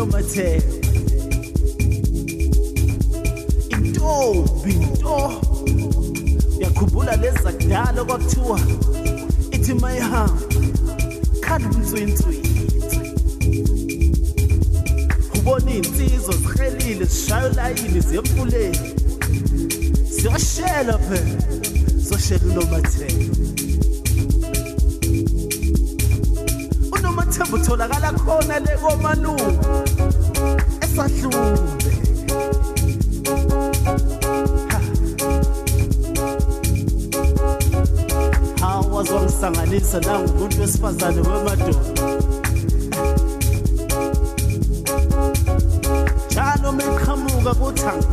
nomatheko intombi nto uyakhumbula lezi zakudala kwakuthiwa ithi mayihamba khanda umntswintswini ubona iy'nsizwa zihelile zishaye ulayini ziye emfuleni ziyoshela phela zoshela unomatheko uthemba utholakala khona le komalungu esahlumbe wazwangisanganisa nangumuntu wesifazane wemadoda njalo meqhamuka kuthanga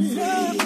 Hey.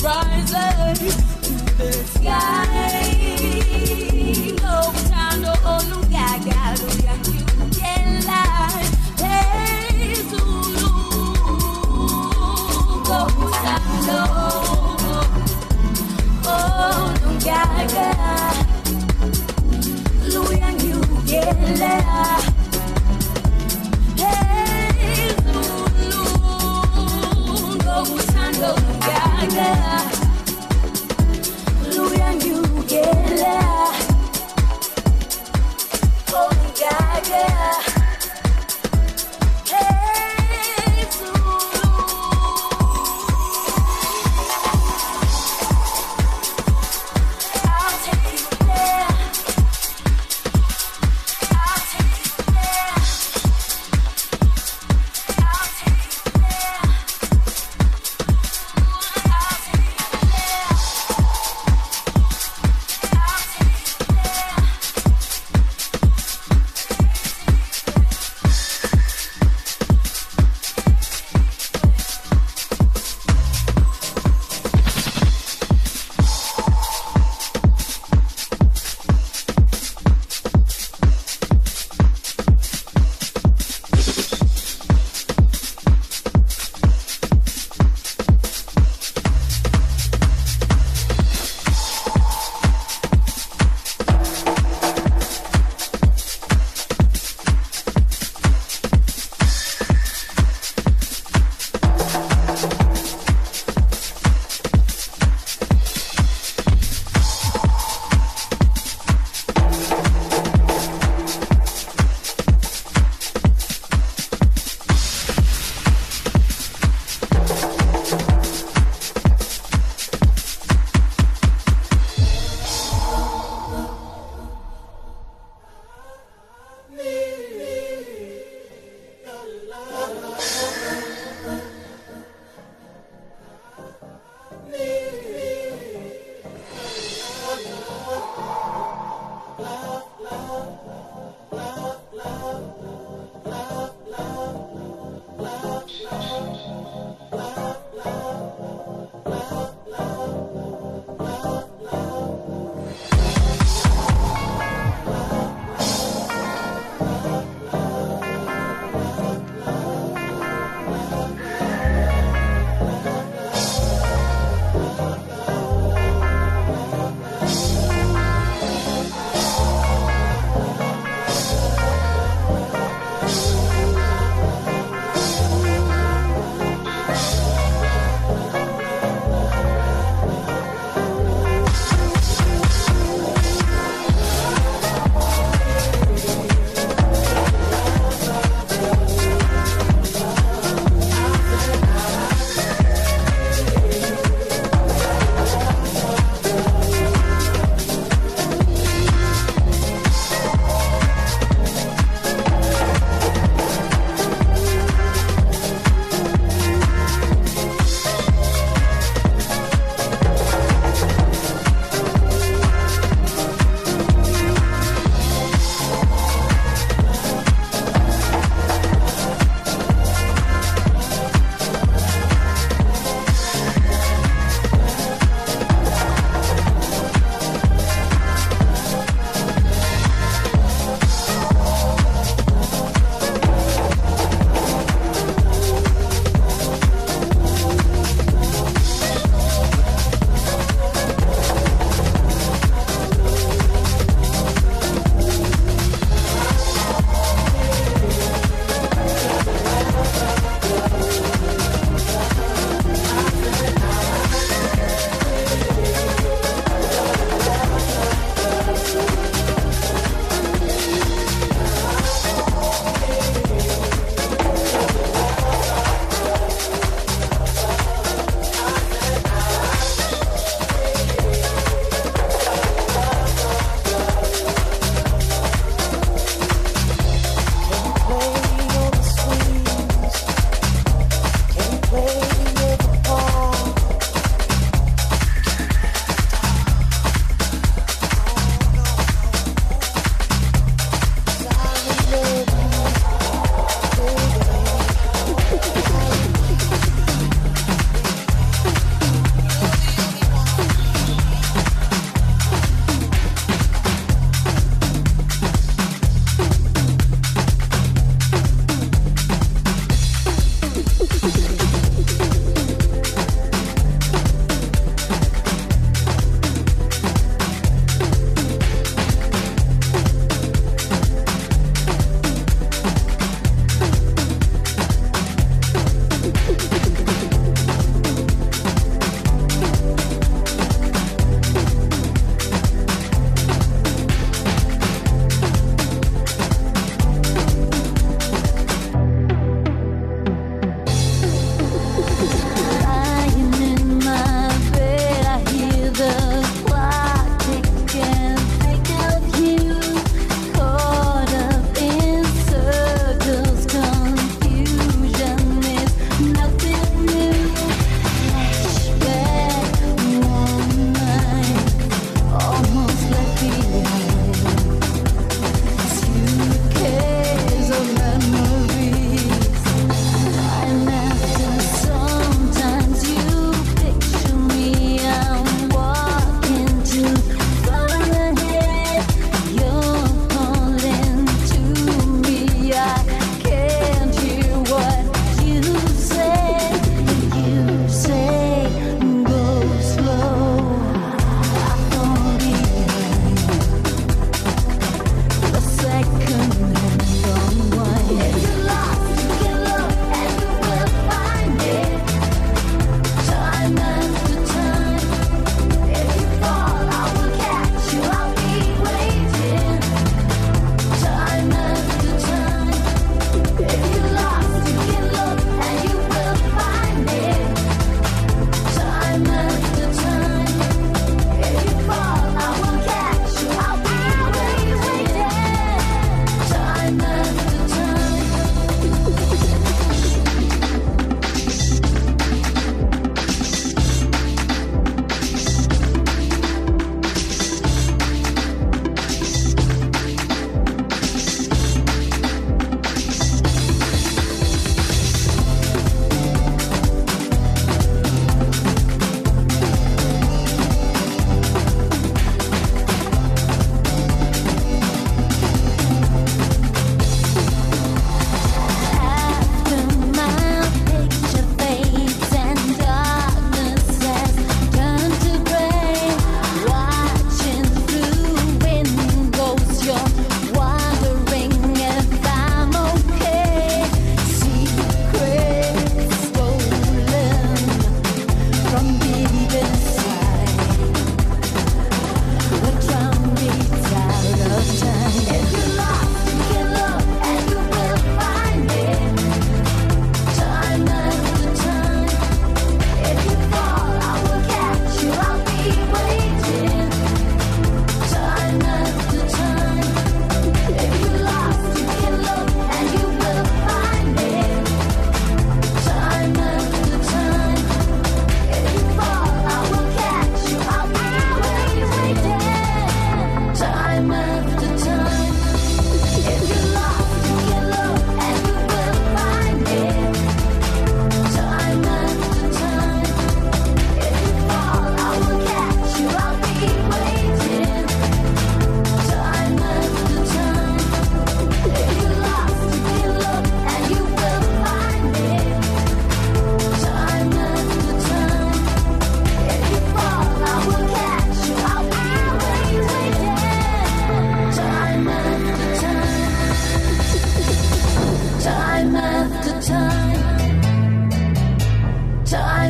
horizon.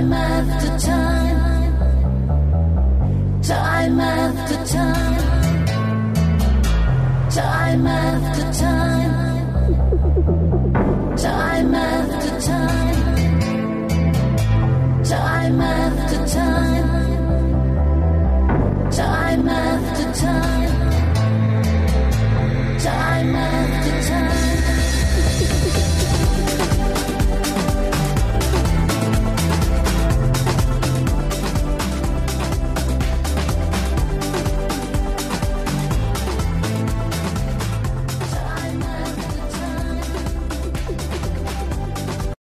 my mother.